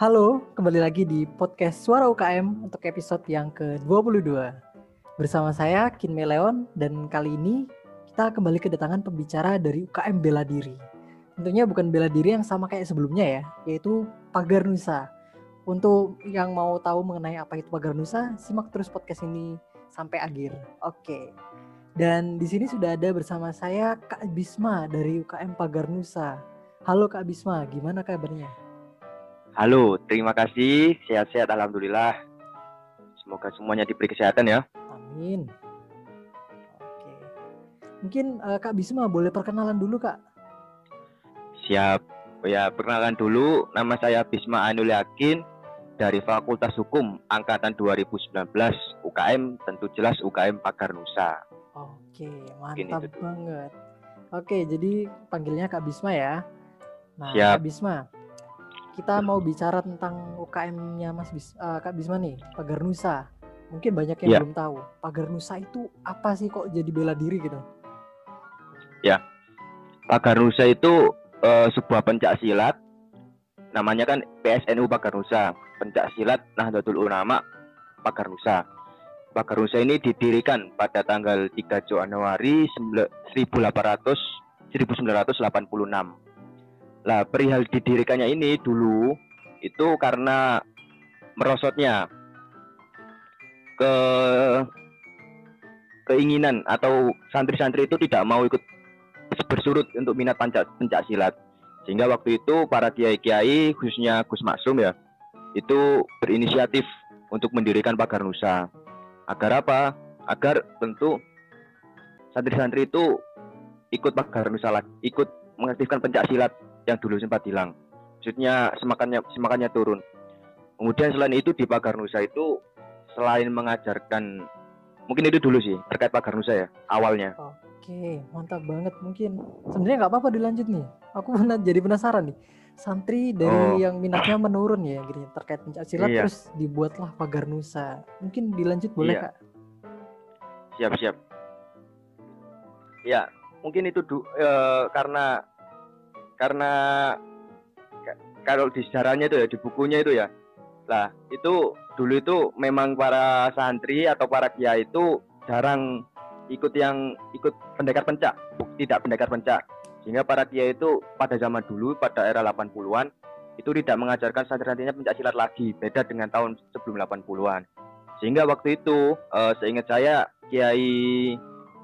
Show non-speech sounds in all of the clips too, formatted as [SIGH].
Halo, kembali lagi di podcast Suara UKM untuk episode yang ke-22. Bersama saya Kinme Leon dan kali ini kita kembali kedatangan pembicara dari UKM Bela Diri. Tentunya bukan bela diri yang sama kayak sebelumnya ya, yaitu Pagar Nusa. Untuk yang mau tahu mengenai apa itu Pagar Nusa, simak terus podcast ini sampai akhir. Oke. Dan di sini sudah ada bersama saya Kak Bisma dari UKM Pagar Nusa. Halo Kak Bisma, gimana kabarnya? Halo, terima kasih. Sehat-sehat, alhamdulillah. Semoga semuanya diberi kesehatan ya. Amin. Oke. Mungkin uh, Kak Bisma boleh perkenalan dulu Kak. Siap. Ya, perkenalan dulu. Nama saya Bisma Anul Yakin dari Fakultas Hukum Angkatan 2019 UKM tentu jelas UKM Pagar Nusa. Oke, mantap banget. Oke, jadi panggilnya Kak Bisma ya. Nah, Siap. Kak Bisma, kita mau bicara tentang UKM-nya Mas Bis, uh, Kak Bisma nih, Pagar Nusa. Mungkin banyak yang yeah. belum tahu. Pagar Nusa itu apa sih kok jadi bela diri gitu? Ya. Pagar Nusa itu uh, sebuah pencak silat. Namanya kan PSNU Pagar Nusa, pencak silat Nahdlatul Ulama Pagar Nusa. Pagar Nusa ini didirikan pada tanggal 3 Januari 1800 1986 Nah, perihal didirikannya ini dulu itu karena merosotnya ke keinginan atau santri-santri itu tidak mau ikut bersurut untuk minat pancak pencak silat. Sehingga waktu itu para kiai-kiai khususnya Gus Maksum ya itu berinisiatif untuk mendirikan pagar Nusa. Agar apa? Agar tentu santri-santri itu ikut pagar Nusa ikut mengaktifkan pencak silat yang dulu sempat hilang. Maksudnya semakannya semakannya turun. Kemudian selain itu di Pagar Nusa itu selain mengajarkan mungkin itu dulu sih terkait Pagar Nusa ya awalnya. Oke, mantap banget. Mungkin sebenarnya nggak apa-apa dilanjut nih. Aku pernah jadi penasaran nih. Santri dari oh. yang minatnya menurun ya, gini terkait pencak silat iya. terus dibuatlah Pagar Nusa. Mungkin dilanjut boleh iya. kak? Siap siap. Ya, mungkin itu du, e, karena karena kalau di sejarahnya itu ya di bukunya itu ya. Lah itu dulu itu memang para santri atau para kiai itu jarang ikut yang ikut pendekar pencak tidak pendekar pencak. Sehingga para kiai itu pada zaman dulu pada era 80-an itu tidak mengajarkan santri-santrinya pencak silat lagi beda dengan tahun sebelum 80-an sehingga waktu itu uh, seingat saya Kiai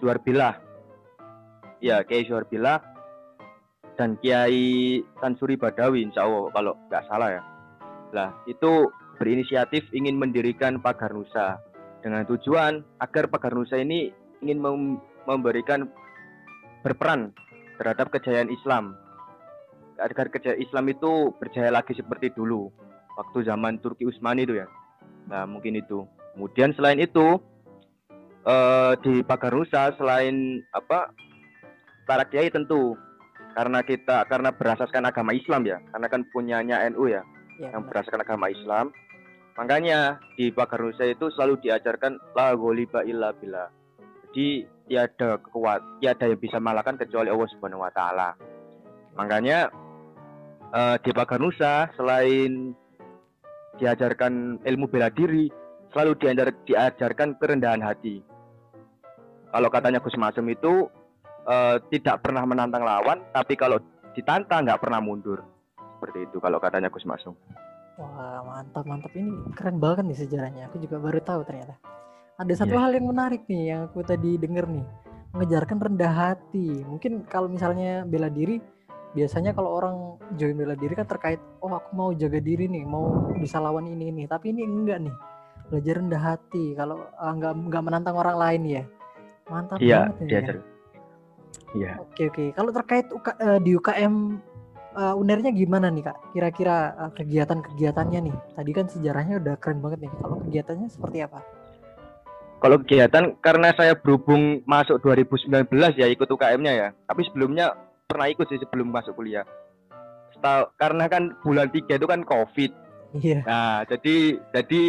Suharbilah. Ya Kiai Suharbilah dan Kiai Tansuri Badawi insya Allah kalau nggak salah ya. Lah itu berinisiatif ingin mendirikan Pagar Nusa dengan tujuan agar Pagar Nusa ini ingin mem memberikan berperan terhadap kejayaan Islam agar kejayaan Islam itu berjaya lagi seperti dulu waktu zaman Turki Utsmani itu ya. Nah mungkin itu. Kemudian selain itu eh, di Pagar Nusa selain apa para kiai tentu karena kita karena berasaskan agama Islam ya. Karena kan punyanya NU ya, ya yang berasaskan agama Islam. Makanya di Pagar Nusa itu selalu diajarkan la gholiba illa billah. Jadi tiada kuat tiada yang bisa malahkan kecuali Allah Subhanahu wa taala. Makanya uh, di Pagar Nusa selain diajarkan ilmu bela diri selalu diajar, diajarkan kerendahan hati. Kalau katanya Gus Masem itu uh, tidak pernah menantang lawan, tapi kalau ditantang nggak pernah mundur. Seperti itu kalau katanya Gus Masung. Wah mantap mantap ini keren banget nih sejarahnya. Aku juga baru tahu ternyata. Ada satu yeah. hal yang menarik nih yang aku tadi denger nih mengejarkan rendah hati. Mungkin kalau misalnya bela diri biasanya kalau orang join bela diri kan terkait oh aku mau jaga diri nih mau bisa lawan ini ini tapi ini enggak nih belajar rendah hati kalau uh, nggak nggak menantang orang lain ya mantap iya, banget ya. Iya. Oke oke. Kalau terkait UK, uh, eh, di UKM uh, eh, unernya gimana nih kak? Kira-kira uh, kegiatan-kegiatannya nih. Tadi kan sejarahnya udah keren banget nih. Kalau kegiatannya seperti apa? Kalau kegiatan karena saya berhubung masuk 2019 ya ikut UKM-nya ya. Tapi sebelumnya pernah ikut sih sebelum masuk kuliah. Setelah, karena kan bulan 3 itu kan COVID. Iya. Nah, jadi jadi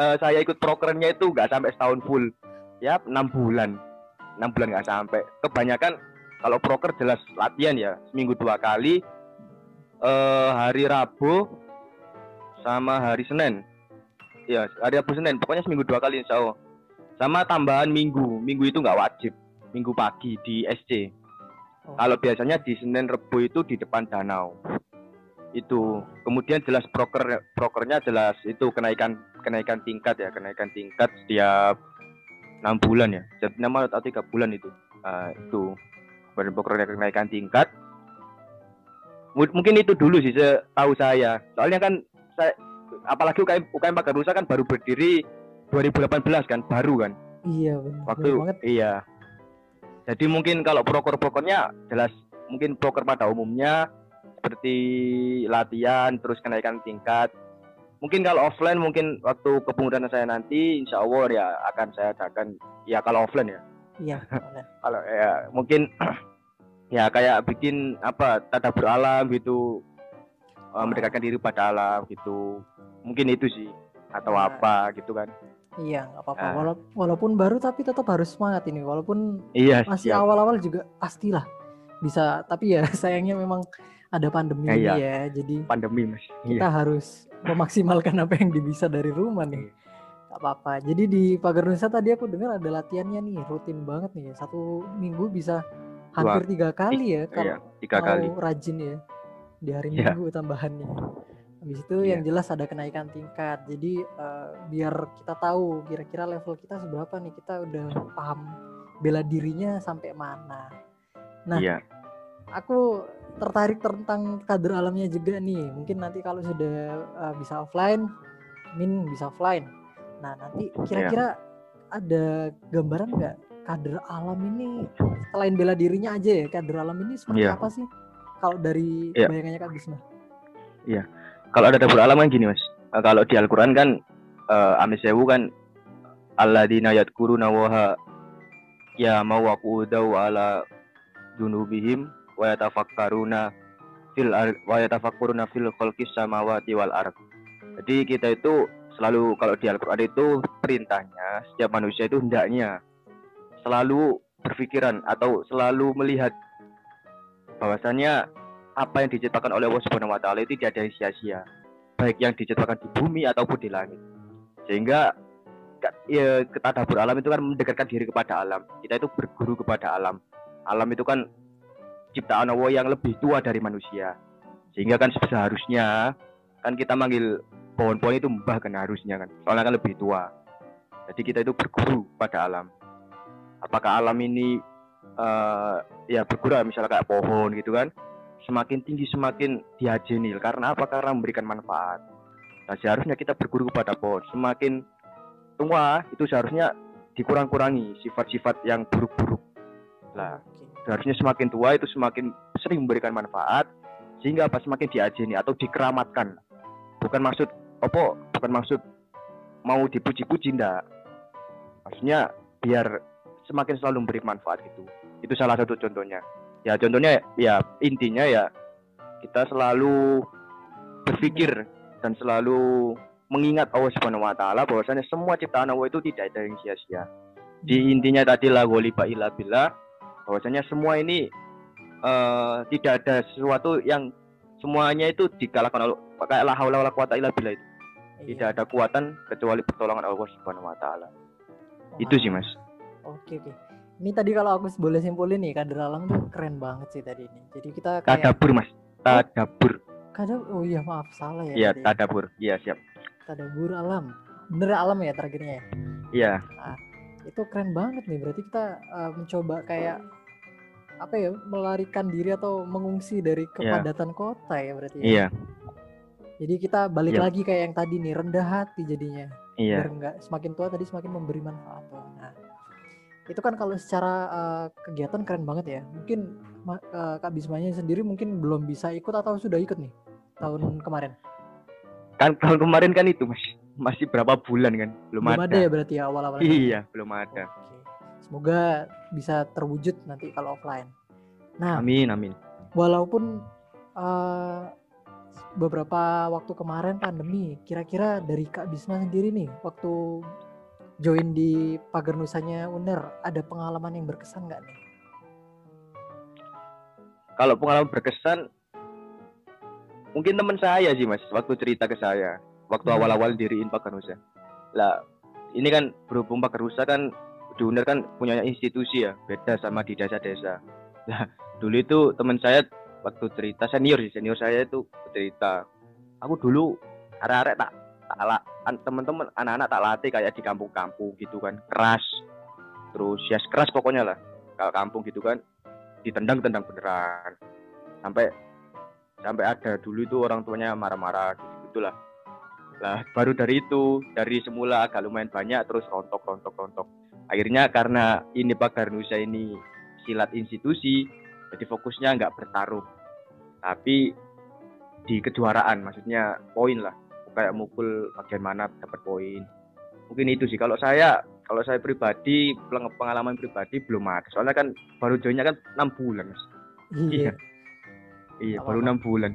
uh, saya ikut programnya itu nggak sampai setahun full. Ya, enam bulan. enam bulan nggak sampai. Kebanyakan kalau proker jelas latihan ya, seminggu dua kali. Eh, hari Rabu sama hari Senin. Ya, hari Rabu Senin. Pokoknya seminggu dua kali insya Allah. Sama tambahan minggu. Minggu itu nggak wajib. Minggu pagi di SC. Oh. Kalau biasanya di Senin Rebu itu di depan danau. Itu. Kemudian jelas proker prokernya jelas itu kenaikan kenaikan tingkat ya, kenaikan tingkat setiap enam bulan ya. Setiap enam atau tiga bulan itu. Ah, itu. Badan prokernya kenaikan tingkat. Mu- Mungkin itu dulu sih setahu saya. Soalnya kan saya apalagi UKM UKM Pagarusa kan baru berdiri 2018 kan, baru kan Iya benar. waktu banget. iya jadi mungkin kalau proker-prokernya jelas mungkin proker pada umumnya seperti latihan terus kenaikan tingkat mungkin kalau offline mungkin waktu kepengurusan saya nanti insya Allah ya akan saya adakan ya kalau offline ya Iya. [LAUGHS] kalau ya mungkin [CLEARS THROAT] ya kayak bikin apa tadabur alam gitu eh, mendekatkan diri pada alam gitu mungkin itu sih atau Nah. apa gitu kan Iya, nggak apa-apa. Ah. Wala- walaupun baru tapi tetap harus semangat ini. Walaupun iya masih awal-awal juga pastilah bisa. Tapi ya [LAUGHS] sayangnya memang ada pandemi Ya, ini iya. ya. Jadi pandemi mas kita iya harus memaksimalkan apa yang bisa dari rumah nih. Gak apa-apa. Jadi di Pagar Nusa tadi aku dengar ada latihannya nih, rutin banget nih. Satu minggu bisa hampir tiga kali ya kalau iya tiga mau kali rajin ya di hari Iya. Minggu tambahannya. Habis itu Iya. yang jelas ada kenaikan tingkat. Jadi eh, biar kita tahu kira-kira level kita seberapa nih. Kita udah paham bela dirinya sampai mana. Nah, iya aku tertarik tentang kader alamnya juga nih. Mungkin nanti kalau sudah eh, bisa offline, Min bisa offline. Nah, nanti Iya. kira-kira ada gambaran nggak kader alam ini selain bela dirinya aja ya, kader alam ini seperti Iya. apa sih? Kalau dari Iya. bayangannya Kak Bisma. kalau ada dapur alam kan gini mas Eh, kalau di Al-Quran kan uh, Amisewu kan alladzina yadkuruna waha ya mawaqudau ala junubihim wa yatafakkaruna fil ar- wa yatafakkuruna fil khalqis samawati wal ard. Jadi kita itu selalu kalau di Al-Qur'an itu perintahnya setiap manusia itu hendaknya selalu berpikiran atau selalu melihat bahwasanya apa yang diciptakan oleh Allah Subhanahu wa taala itu tidak ada yang sia-sia. Baik yang diciptakan di bumi ataupun di langit. Sehingga ya, ketadabur alam itu kan mendekatkan diri kepada alam. Kita itu berguru kepada alam. Alam itu kan ciptaan Allah yang lebih tua dari manusia. Sehingga kan seharusnya kan kita manggil pohon-pohon itu mbah kan harusnya kan. Soalnya kan lebih tua. Jadi kita itu berguru pada alam. Apakah alam ini eh, ya berguru misalnya kayak pohon gitu kan semakin tinggi semakin diajeni. Karena apa? Karena memberikan manfaat. Nah seharusnya kita berguru kepada pohon. Semakin tua itu seharusnya dikurang-kurangi sifat-sifat yang buruk-buruk. Lah seharusnya semakin tua itu semakin sering memberikan manfaat sehingga apa? Semakin diajeni atau dikeramatkan. Bukan maksud opo bukan maksud mau dipuji-puji ndak maksudnya biar semakin selalu memberi manfaat gitu itu salah satu contohnya ya contohnya ya intinya ya kita selalu berpikir dan selalu mengingat Allah Subhanahu wa taala bahwasanya semua ciptaan Allah itu tidak ada yang sia-sia. Di intinya tadi la ghaliba illa billah bahwasanya semua ini eh, tidak ada sesuatu yang semuanya itu dikalahkan oleh kayak la haula wala quwata illa billah itu. Tidak Iya. ada kekuatan kecuali pertolongan Allah Subhanahu wa taala. Itu sih, Mas. Oke oke. Ini tadi kalau aku boleh simpulin nih kader alam tuh keren banget sih tadi ini. Jadi kita kayak Tadabur, Mas. Tadabur. kadang oh iya maaf salah ya. Iya, tadi. tadabur. Iya, siap. Tadabur alam. Bener alam ya terakhirnya ya. Iya, Itu keren banget nih. Berarti kita uh, mencoba kayak apa ya melarikan diri atau mengungsi dari kepadatan kota ya berarti. ya. Jadi kita balik Iya. lagi kayak yang tadi nih rendah hati jadinya. iya. biar nggak semakin tua tadi semakin memberi manfaat. Nah, itu kan kalau secara uh, kegiatan keren banget ya. Mungkin uh, Kak Bismanya sendiri mungkin belum bisa ikut atau sudah ikut nih tahun kemarin. Kan tahun kemarin kan itu, Mas. Masih berapa bulan kan? Belum, Belum ada, ada. ya berarti ya awal-awal. Iya, belum ada. Oke. Semoga bisa terwujud nanti kalau offline. Nah, Amin, amin. walaupun uh, beberapa waktu kemarin pandemi, kira-kira dari Kak Bisma sendiri nih waktu join di Pagar Nusanya Uner ada pengalaman yang berkesan nggak nih? Kalau pengalaman berkesan mungkin teman saya sih, Mas, waktu cerita ke saya. waktu Hmm. awal-awal diriin Paganusa. Lah, ini kan berhubung Paganusa kan di UNER kan punya institusi ya, beda sama di desa-desa. Lah, dulu itu teman saya waktu cerita senior sih, senior saya itu cerita. Aku dulu arek-arek tak tak an- teman-teman anak-anak tak latih kayak di kampung-kampung gitu kan, keras. Terus ya keras pokoknya lah. Kalau kampung gitu kan ditendang-tendang beneran. Sampai sampai ada dulu itu orang tuanya marah-marah gitu gitulah lah baru dari itu dari semula agak lumayan banyak terus rontok rontok rontok akhirnya karena ini Pak Garnusa ini silat institusi jadi fokusnya nggak bertarung tapi di kejuaraan maksudnya poin lah. Kayak mukul bagian mana dapat poin. Mungkin itu sih. Kalau saya kalau saya pribadi peng- pengalaman pribadi belum ada. Soalnya kan baru joinnya kan enam bulan mas. Iya. iya. Apa-apa. baru enam bulan.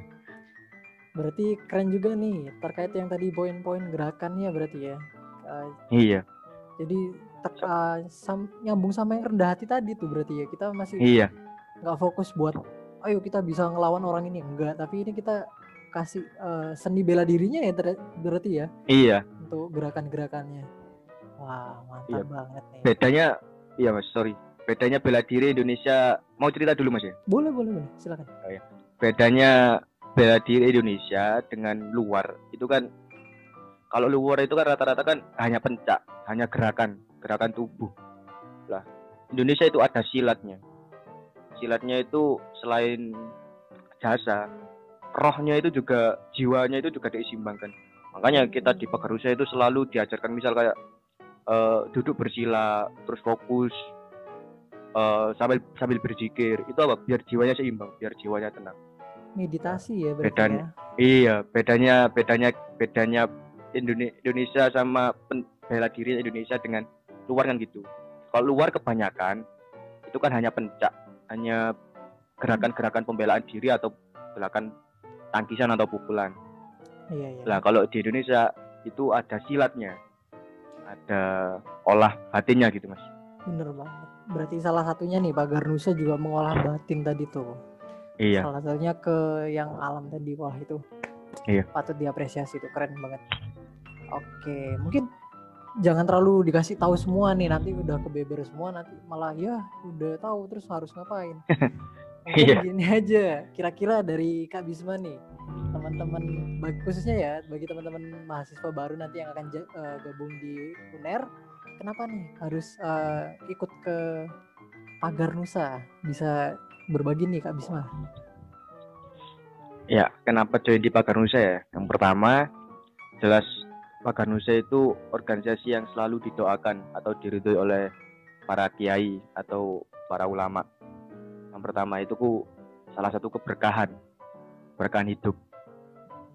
Berarti keren juga nih terkait yang tadi poin-poin gerakannya berarti ya. Eh, iya. Jadi ter- eh, sam- nyambung sama yang rendah hati tadi tuh berarti ya. Kita masih iya nggak fokus buat ayo kita bisa ngelawan orang ini enggak, tapi ini kita kasih eh, seni bela dirinya ya berarti ya iya untuk gerakan-gerakannya. Wah, mantap Iya. banget nih. bedanya iya mas sorry bedanya bela diri Indonesia mau cerita dulu mas ya Boleh, boleh, boleh. Silakan. bedanya bela diri Indonesia dengan luar itu kan kalau luar itu kan rata-rata kan hanya pencak hanya gerakan gerakan tubuh lah Indonesia itu ada silatnya silatnya itu selain jasa rohnya itu juga jiwanya itu juga diseimbangkan makanya kita di Pagarusa itu selalu diajarkan misal kayak eh, duduk bersila terus fokus eh, sambil sambil berzikir itu apa biar jiwanya seimbang biar jiwanya tenang Meditasi ya Bedanya. ya. Iya, bedanya bedanya bedanya Indone- Indonesia sama pen- bela diri Indonesia dengan luar kan gitu. Kalau luar kebanyakan itu kan hanya pencak, hanya gerakan-gerakan pembelaan diri atau gerakan tangkisan atau pukulan. Iya, iya. Lah kalau di Indonesia itu ada silatnya, ada olah batinnya gitu mas. Bener banget. Berarti salah satunya nih Pak Garnusa juga mengolah batin tadi tuh. Iya, Salah satunya ke yang alam tadi. Wah itu Iya. patut diapresiasi itu keren banget. Oke, mungkin jangan terlalu dikasih tahu semua nih nanti udah kebeber semua nanti malah ya udah tahu terus harus ngapain. [LAUGHS] Iya. gini aja, kira-kira dari Kak Bisma nih teman-teman khususnya ya bagi teman-teman mahasiswa baru nanti yang akan eh, gabung di UNER kenapa nih harus eh, ikut ke Pagar Nusa bisa berbagi nih Kak Bisma Ya, kenapa join di Paganusa ya? Yang pertama, jelas Paganusa itu organisasi yang selalu didoakan atau diridhoi oleh para kiai atau para ulama. Yang pertama itu ku salah satu keberkahan, keberkahan hidup.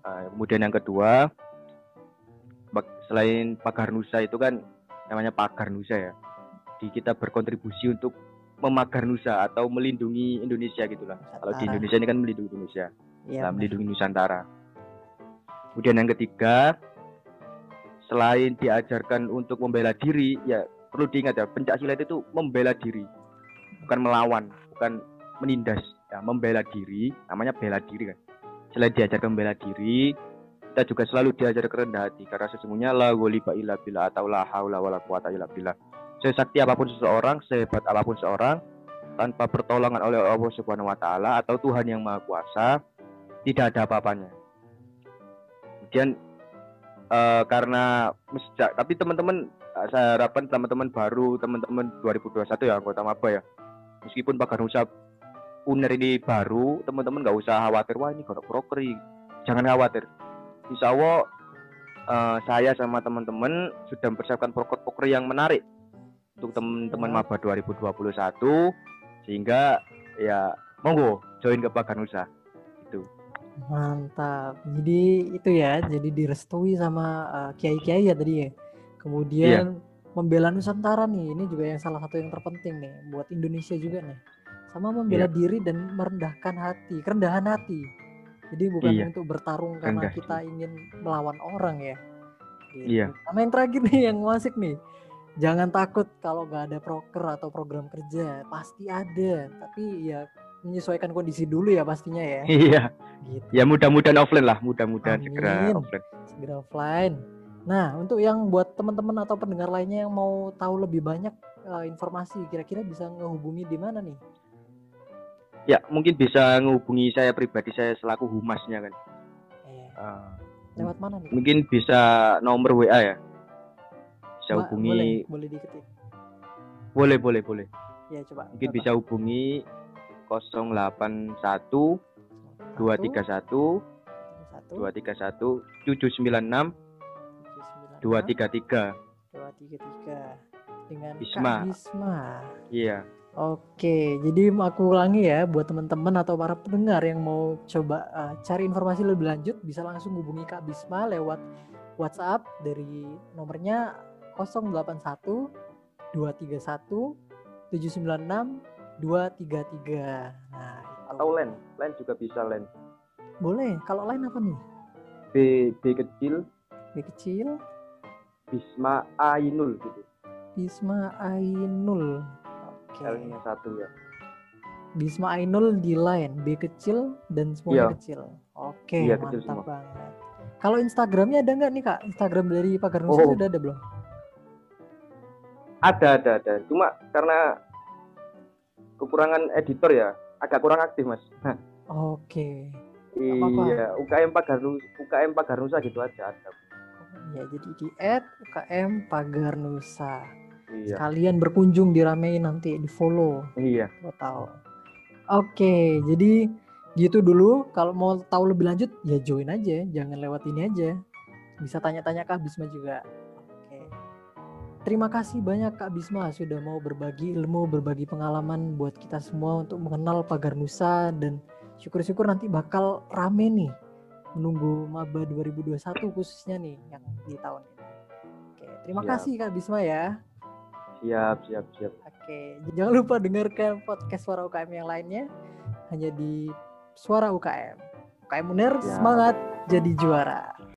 Nah, kemudian yang kedua, selain Pagarnusa itu kan namanya Pagarnusa ya. Di kita berkontribusi untuk memagar Nusa atau melindungi Indonesia gitulah. Kalau di. Indonesia ini kan melindungi Indonesia benar. melindungi Nusantara. Kemudian yang ketiga, selain diajarkan untuk membela diri, ya perlu diingat ya, pencak silat itu membela diri, bukan melawan, bukan menindas. Ya, membela diri, namanya bela diri kan. Selain diajarkan membela diri, kita juga selalu diajar kerendah hati karena sesungguhnya la ghaliba illa billah atau la haula wala quwata illa billah. Sesakti apa pun seseorang, sehebat apa pun seorang, tanpa pertolongan oleh Allah Subhanahu wa taala atau Tuhan yang Maha Kuasa, tidak ada apa-apanya. Kemudian eh, karena sejak tapi teman-teman eh, saya harapkan teman-teman baru, teman-teman 2021 ya anggota maba ya. Meskipun Pak Garusa Uner ini baru, teman-teman nggak usah khawatir wah ini godok brokeri. Jangan khawatir. Insya Allah eh, saya sama teman-teman sudah mempersiapkan proker-proker yang menarik untuk teman-teman Ya. maba 2021 sehingga ya monggo join ke Pak Garusa. Mantap. Jadi itu ya, jadi direstui sama uh, kiai-kiai ya tadi ya. Kemudian membela Nusantara nih, ini juga yang salah satu yang terpenting nih buat Indonesia juga nih. Sama membela Iya. diri dan merendahkan hati, kerendahan hati. Jadi bukan Iya. untuk bertarung karena Rendah kita ingin melawan orang ya. Gitu. Iya. Sama yang terakhir nih yang masuk nih. Jangan takut kalau nggak ada proker atau program kerja, pasti ada. Tapi ya menyesuaikan kondisi dulu ya pastinya ya. Iya. Gitu. Ya mudah-mudahan offline lah, mudah-mudahan segera offline. Segera offline. Nah, untuk yang buat teman-teman atau pendengar lainnya yang mau tahu lebih banyak eh, informasi, kira-kira bisa ngehubungi di mana nih? Ya, mungkin bisa menghubungi saya pribadi saya selaku humasnya kan. Eh, Ah, lewat mana nih? mungkin bisa nomor WA ya. Bisa Ma- hubungi Boleh, boleh diketik. boleh boleh boleh. Ya, coba. Mungkin berapa? bisa hubungi 081 231 Satu, 231 796 tujuh, sembilan, 233. dua tiga tiga dengan Bisma. Kak Bisma. Iya. Oke, jadi aku ulangi ya buat teman-teman atau para pendengar yang mau coba uh, cari informasi lebih lanjut bisa langsung hubungi Kak Bisma lewat WhatsApp dari nomornya 081 231 796 233. Nah, itu. Atau len, len juga bisa len. Boleh. Kalau lain apa nih? B B kecil B kecil, Bisma Ainul gitu. Bisma Ainul. Oke. L-nya satu ya. Bisma Ainul di line B kecil dan semuanya Iya. kecil. Oke, Iya, kecil mantap semua. banget. Kalau Instagramnya ada nggak nih kak? Instagram dari Pagar Nusa Oh. sudah ada belum? Ada ada ada. Cuma karena kekurangan editor ya, agak kurang aktif mas. [LAUGHS] Oke. Iya, UKM Pagar UKM Pagar Nusa gitu aja ada. Ya jadi di add UKM Pagar Nusa. Iya. Kalian berkunjung diramein nanti di follow. Iya. Total. Oke, jadi gitu dulu. Kalau mau tahu lebih lanjut ya join aja, jangan lewat ini aja. Bisa tanya-tanya Kak Bisma juga. Terima kasih banyak Kak Bisma sudah mau berbagi ilmu, berbagi pengalaman buat kita semua untuk mengenal Pagar Nusa dan syukur-syukur nanti bakal rame nih menunggu Maba 2021 khususnya nih yang di tahun ini. Oke, terima Siap. kasih Kak Bisma ya. Siap, siap, siap. Oke, jangan lupa dengarkan podcast Suara UKM yang lainnya hanya di Suara UKM. UKM Uner semangat jadi juara.